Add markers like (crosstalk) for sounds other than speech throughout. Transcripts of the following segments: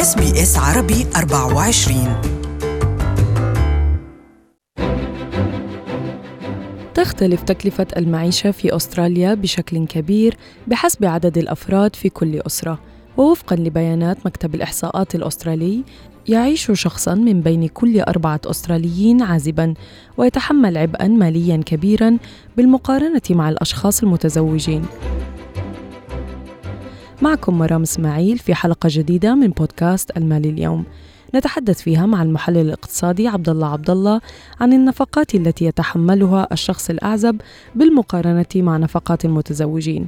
SBS عربي 24 تختلف تكلفة المعيشة في أستراليا بشكل كبير بحسب عدد الأفراد في كل أسرة. ووفقا لبيانات مكتب الإحصاءات الأسترالي يعيش شخصا من بين كل أربعة أستراليين عازبا ويتحمل عبئا ماليا كبيرا بالمقارنة مع الأشخاص المتزوجين. معكم مرام إسماعيل في حلقة جديدة من بودكاست المال اليوم. نتحدث فيها مع المحلل الاقتصادي عبد الله عبد الله عن النفقات التي يتحملها الشخص الأعزب بالمقارنة مع نفقات المتزوجين.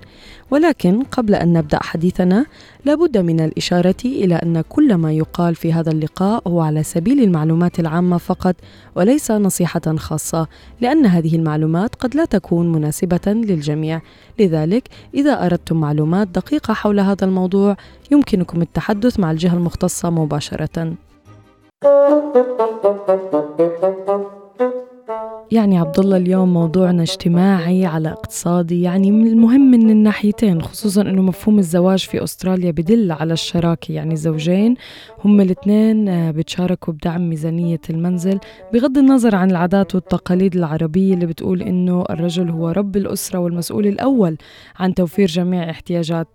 ولكن قبل أن نبدأ حديثنا لابد من الإشارة إلى أن كل ما يقال في هذا اللقاء هو على سبيل المعلومات العامة فقط وليس نصيحة خاصة لأن هذه المعلومات قد لا تكون مناسبة للجميع. لذلك إذا أردتم معلومات دقيقة حول هذا الموضوع يمكنكم التحدث مع الجهة المختصة مباشرة. يعني عبد الله اليوم موضوعنا اجتماعي على اقتصادي يعني المهم من الناحيتين خصوصا إنه مفهوم الزواج في أستراليا بدل على الشراكة يعني زوجين هم الاثنين آه، بتشاركوا بدعم ميزانية المنزل بغض النظر عن العادات والتقاليد العربية اللي بتقول إنه الرجل هو رب الأسرة والمسؤول الأول عن توفير جميع احتياجات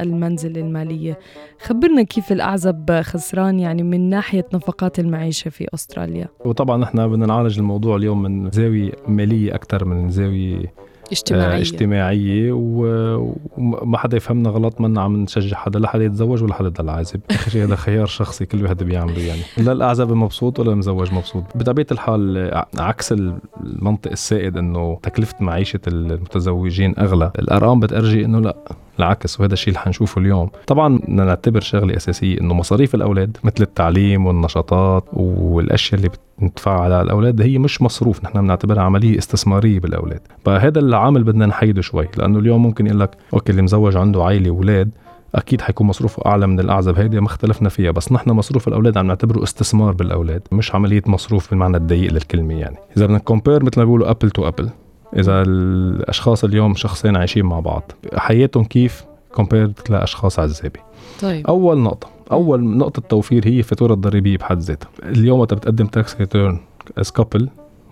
المنزل المالية. خبرنا كيف الأعزب خسران يعني من ناحية نفقات المعيشة في أستراليا. وطبعا نحن بدنا نعالج الموضوع اليوم من زاوية مالية أكثر من زاوية اجتماعية, آه اجتماعية وما حدا يفهمنا غلط منا عم نشجع حدا لا حدا يتزوج ولا حدا يضل عازب (laughs) اخر شيء هذا خيار شخصي كل واحد بيعمله يعني. لا الأعزب مبسوط ولا المزوج مبسوط. بطبيعة الحال عكس المنطق السائد إنه تكلفة معيشة المتزوجين أغلى الأرقام بتأرجي إنه لا. العكس وهذا الشيء اللي حنشوفه اليوم. طبعا بدنا نعتبر شغلة أساسية إنه مصاريف الأولاد مثل التعليم والنشاطات والأشياء اللي بندفعها على الأولاد هي مش مصروف نحن بنعتبرها عملية استثمارية بالأولاد. فهذا العامل بدنا نحيده شوي لأنه اليوم ممكن يقول لك okay اللي مزوج عنده عائلة وأولاد أكيد حيكون مصروفه أعلى من الأعزب. هيدي ما اختلفنا فيها بس نحن مصروف الأولاد عم نعتبره استثمار بالأولاد مش عملية مصروف بالمعنى الضيق للكلمة يعني. إذا بدنا compare مثل ما بيقولوا apple to apple إذا الأشخاص اليوم شخصين عايشين مع بعض حياتهم كيف compared لأشخاص عزابي طيب. أول نقطة أول نقطة توفير هي الفاتوره الضريبية بحد ذاتها. اليوم وقت بتقدم tax return as couple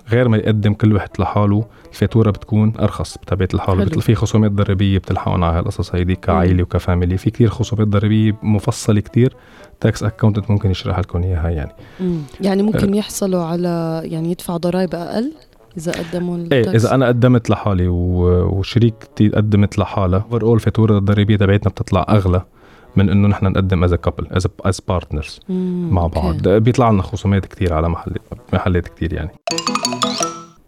غير ما يقدم كل واحد لحاله الفاتورة بتكون أرخص بطبيعه الحال بتل في خصومات ضريبية بتلحقون على هالقصص هيدي كعائلة وك family. في كثير خصومات ضريبية مفصله كثير tax accountant ممكن يشرح لكم إياها يعني. مم. يعني ممكن أه. يحصلوا على يعني يدفعوا ضرائب أقل؟ إذا قدموا إيه إذا أنا قدمت لحالي وشريكتي قدمت لحالها. over all الفاتوره الضريبية تبعتنا بتطلع أغلى من إنه نحن نقدم as couple as as partners مع بعض. بيطلع لنا خصومات كثير على محل محلات كثير يعني.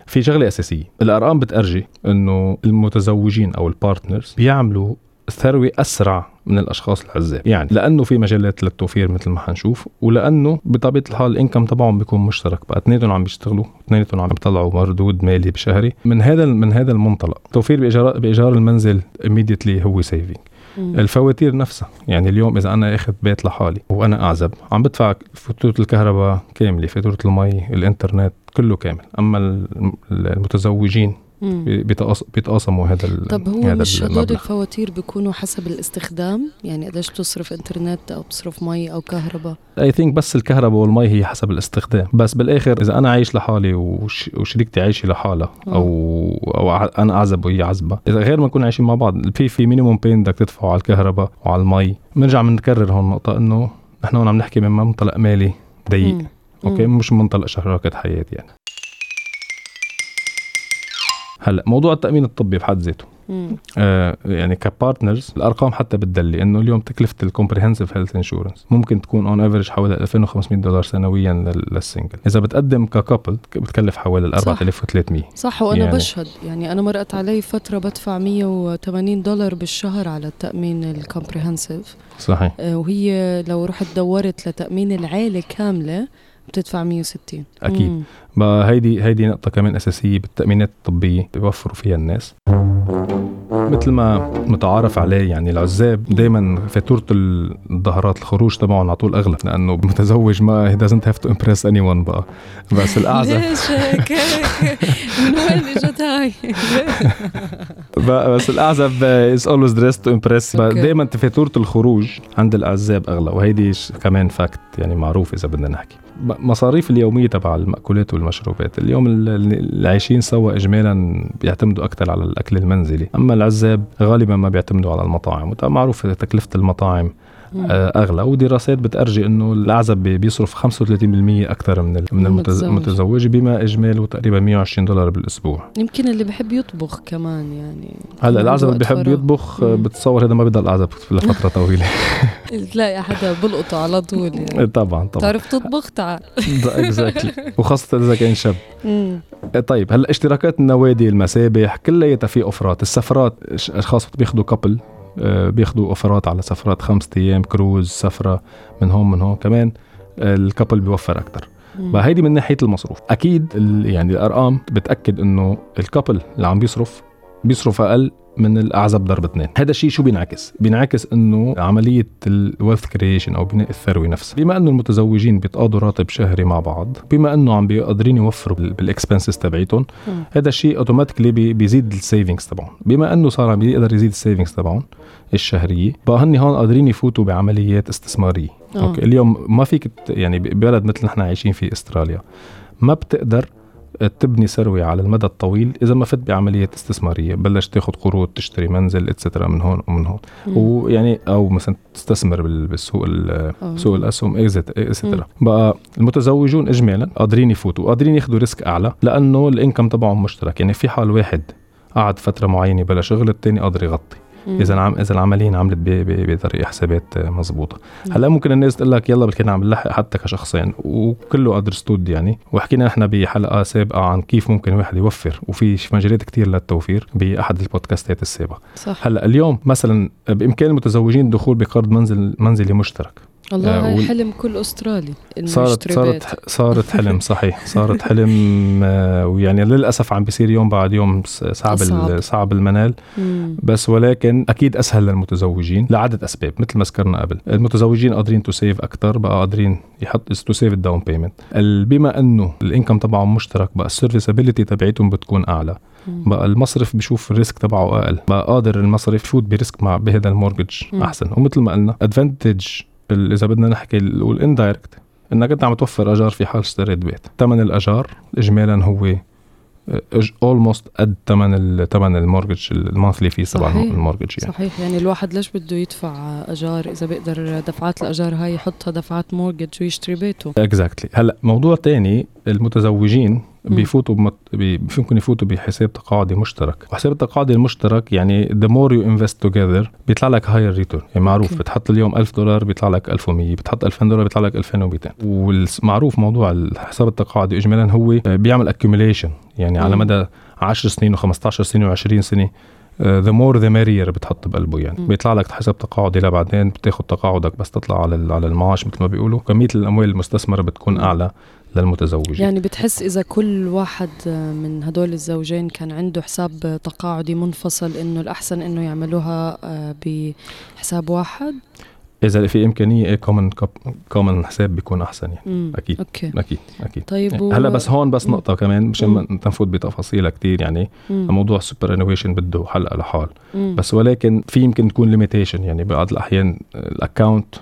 في شغلة أساسية. الأرقام بتأرجي إنه المتزوجين أو ال partners بيعملوا ثروة أسرع من الأشخاص العزاب يعني؟ لأنه في مجالات للتوفير مثل ما حنشوف ولأنه بطبيعة الحال ال income تبعهم بيكون مشترك. بقى اثنينهم عم بيشتغلوا اثنينهم عم يطلعوا مردود مالي بشهري. من هذا من هذا المنطلق توفير بإيجار بإيجار المنزل immediately هو saving الفواتير نفسها يعني اليوم إذا أنا أخذ بيت لحالي وأنا أعزب عم بدفع فاتورة الكهرباء كاملة فاتورة المي الإنترنت كله كامل. أما المتزوجين بيتقاسموا هذا طب هو هذا مش هدول الفواتير بيكونوا حسب الاستخدام؟ يعني قديش بتصرف إنترنت أو بتصرف مي أو كهرباء؟ I think بس الكهرباء والمي هي حسب الاستخدام. بس بالآخر إذا أنا عايش لحالي وش وشريكتي عايشة لحالها آه. أو أو أنا أعزب وهي عزبه إذا غير ما نكون عايشين مع بعض في في minimum بين بدك تدفعه على الكهرباء وعلى المي. بنرجع بنكرر هون النقطه إنه نحن هون عم نحكي من منطلق مالي ضيق. okay؟ مش من منطلق شراكة حياه يعني. هلا موضوع التأمين الطبي بحد ذاته. آه يعني ك partners الأرقام حتى بتدلي إنه اليوم تكلفة ال comprehensive health insurance ممكن تكون on average حوالي 2500 دولار سنويا لل single إذا بتقدم ك couple بتكلف حوالي 4300 صح. وأنا يعني بشهد. يعني أنا مرقت علي فترة بدفع 180 دولار بالشهر على التأمين ال comprehensive صحيح. آه وهي لو رحت دورت لتأمين العائله كاملة بتدفع 160 أكيد. ما هيدي هيدي نقطة كمان أساسية بالتأمينات الطبية بيوفروا فيها الناس. مثل ما متعارف عليه يعني العزاب دائما فاتوره الظهرات الخروج تبعهم على طول أغلى لأنه متزوج ما he doesn't have to impress anyone بقى. بس الأعزب. ليش هيك؟ من وين إجت هاي؟ بس الأعزب is always dressed to impress. دائما فاتوره الخروج عند العزاب أغلى وهيدي كمان فاكت يعني معروف إذا بدنا نحكي. مصاريف اليومية تبع المأكولات والمشروبات. اليوم اللي عايشين سوا اجمالا بيعتمدوا أكثر على الأكل المنزلي. أما العزاب غالبا ما بيعتمدوا على المطاعم معروف تكلفة المطاعم أغلى. ودراسات بتأرجي إنه الأعزب بيصرف 35% أكثر من من المتزوج. بما اجماله تقريبا 120 دولار بالأسبوع. يمكن اللي بحب يطبخ كمان يعني. هلأ الأعزب اللي بيحب يطبخ مم. بتصور هذا ما بضل أعزب لفترة (laughs) طويلة. تلاقي حدا بلقطه على طول يعني. طبعا طبعا. تعرف تطبخ؟ تعال. (laughs) exactly وخاصة إذا كان شاب. طيب هلأ اشتراكات النوادي المسابح كلياتها في offerات السفرات أشخاص بياخذوا couple آه، بياخذوا offerات على سفرات خمسة أيام كروز سفرة من هون من هون. كمان آه، ال couple بيوفر أكثر فهيدي من ناحية المصروف. أكيد يعني الأرقام بتأكد إنه ال couple اللي عم بيصرف بيصرف أقل من الأعزب ضرب اثنين. هذا الشيء شو بينعكس؟ بينعكس إنه عملية ال wealth creation أو بناء الثروة نفسها. بما إنه المتزوجين بيتقاضوا راتب شهري مع بعض بما إنه عم بيقدرين يوفروا بال expenses تبعيتهم هذا الشيء automatically بيزيد ال savings تبعهم. بما إنه صار عم بيقدر يزيد ال savings تبعهم الشهرية بقى هن هون قادرين يفوتوا بعمليات استثمارية. أوه. okay اليوم ما فيك يعني ببلد مثل نحن عايشين في أستراليا ما بتقدر تبني ثروه على المدى الطويل إذا ما فت بعملية استثمارية. بلش تاخذ قروض تشتري منزل etcetera من هون ومن هون. ويعني أو مثلا تستثمر بالسوق سوق الأسهم etcetera بقى المتزوجون اجمالا قادرين يفوتوا قادرين ياخذوا risk أعلى لأنه ال income تبعهم مشترك. يعني في حال واحد قعد فترة معينة بلا شغل الثاني قادر يغطي. إذا عم إذا العملية انعملت بطريقة حسابات مزبوطه هلأ ممكن الناس تقول لك يلا بدنا نعمل لحق حتى كشخصين وكله understood يعني. وحكينا نحن بحلقة سابقة عن كيف ممكن الواحد يوفر وفي مجالات كثير للتوفير بأحد ال podcastات السابقة. صح. هلأ اليوم مثلا بإمكان المتزوجين الدخول بقرض منزل منزلي مشترك. الله آه وال... حلم كل أسترالي صارت صارت صارت حلم صحيح. صارت حلم آه ويعني للأسف عم بيصير يوم بعد يوم صعب صعب. المنال. مم. بس ولكن أكيد أسهل للمتزوجين لعده أسباب مثل ما ذكرنا قبل. المتزوجين قادرين to save أكثر بقى قادرين يحط to save ال down payment بما إنه ال income تبعهم مشترك بقى ال serviceability تبعيتهم بتكون أعلى. بقى المصرف بشوف ال risk تبعه أقل. بقى قادر المصرف يفوت ب risk مع بهذا ال mortgage أحسن. ومثل ما قلنا advantage إذا بدنا نحكي نقول indirect إنك أنت عم توفر أجار في حال اشتريت بيت. ثمن الأجار اجمالا هو almost قد ثمن ثمن ال mortgage ال monthly fees تبع ال mortgage يعني. صحيح. يعني الواحد ليش بده يدفع أجار إذا بيقدر دفعات الأجار هاي يحطها دفعات mortgage ويشتري بيته؟ exactly exactly. هلأ موضوع تاني المتزوجين بيفوتوا بمت... بي... فيمكن يفوتوا بحساب تقاعدي مشترك. وحساب التقاعدي المشترك يعني the more you invest together بيطلع لك higher return. يعني معروف okay. بتحط اليوم 1000 دولار بيطلع لك 1100 بتحط 2000 دولار بيطلع لك 2200 والمعروف موضوع الحساب التقاعدي اجمالا هو بيعمل accumulation. يعني على مدى 10 سنين و15 سنة و20 سنة the more the merrier بتحط بقلبه. يعني م. بيطلع لك حساب تقاعدي لبعدين بتاخذ تقاعدك بس تطلع على على المعاش مثل ما بيقولوا. كمية الأموال المستثمرة بتكون أعلى. للمتزوجين. يعني بتحس إذا كل واحد من هدول الزوجين كان عنده حساب تقاعدي منفصل إنه الأحسن إنه يعملوها آه، بحساب واحد؟ إذا في إمكانية إيه common common حساب بيكون أحسن يعني. مم. أكيد. okay. أكيد أكيد. طيب يعني هلأ بس هون بس نقطة كمان مشان ما نفوت بتفاصيلها كثير يعني. مم. موضوع ال superannuation بده حلقة لحال. مم. بس ولكن في يمكن تكون limitation يعني بعض الأحيان ال account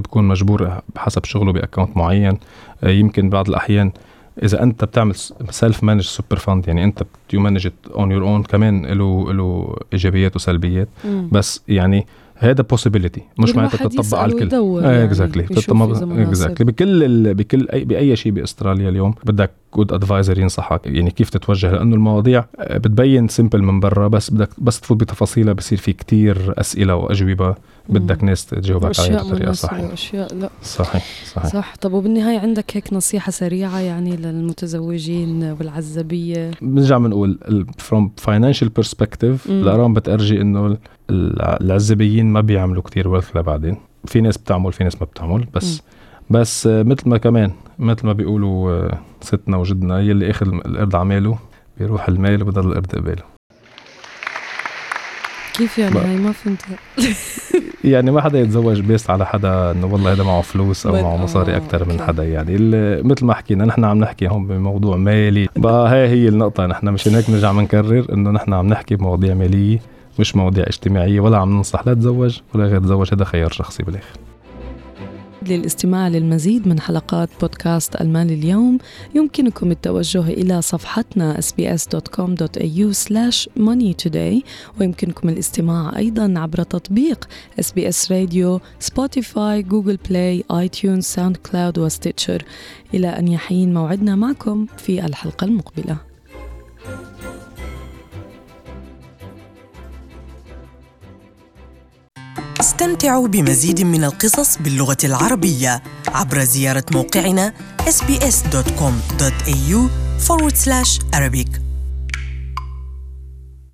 بكون مجبور بحسب شغله ب account معين. آه، يمكن بعض الأحيان إذا أنت بتعمل self managed super fund يعني أنت you manage on your own كمان له له إيجابيات وسلبيات. مم. بس يعني هذا possibility مش معناتها تطبق على الكل. exactly exactly بكل ال... بكل أي بأي شيء بأستراليا اليوم بدك good advisor ينصحك. يعني كيف تتوجه؟ لأنه المواضيع بتبين simple من برا بس بدك بس تفوت بتفاصيلها بصير في كتير أسئلة وأجوبة بدك ناس تجاوبك عليها بطريقة صحيحة. أشياء لا. صحيح صحيح. صح. طب وبالنهاية عندك هيك نصيحة سريعة يعني للمتزوجين والعزبيه بنرجع بنقول from financial perspective الارقام بتأرجي إنه العزبيين ما بيعملوا كتير wealth لبعدين. في ناس بتعمل في ناس ما بتعمل بس م. بس مثل ما كمان مثل ما بيقولوا آه، ستنا وجدنا يلي اخذ القرد عماله بيروح المال وبضل القرد قباله. كيف يعني؟ هاي ما فهمت. (laughs) يعني ما حدا يتزوج بيس على حدا إنه والله هذا معه فلوس أو معه مصاري أكثر من حدا يعني. مثل ما حكينا نحن عم نحكي هون بموضوع مالي. بقى هاي هي النقطة. نحن مشان هيك بنرجع بنكرر إنه نحن عم نحكي بمواضيع مالية مش مواضيع اجتماعية ولا عم ننصح لا تزوج ولا غير تزوج هذا خيار شخصي بالآخر. للاستماع للمزيد من حلقات بودكاست المال اليوم. يمكنكم التوجه إلى صفحتنا sbs.com.au money ويمكنكم الاستماع أيضا عبر تطبيق SBS Radio Spotify Google Play iTunes SoundCloud و Stitcher. إلى أن يحين موعدنا معكم في الحلقة المقبلة. استمتعوا بمزيد من القصص باللغة العربية عبر زيارة موقعنا sbs.com.au forward slash Arabic.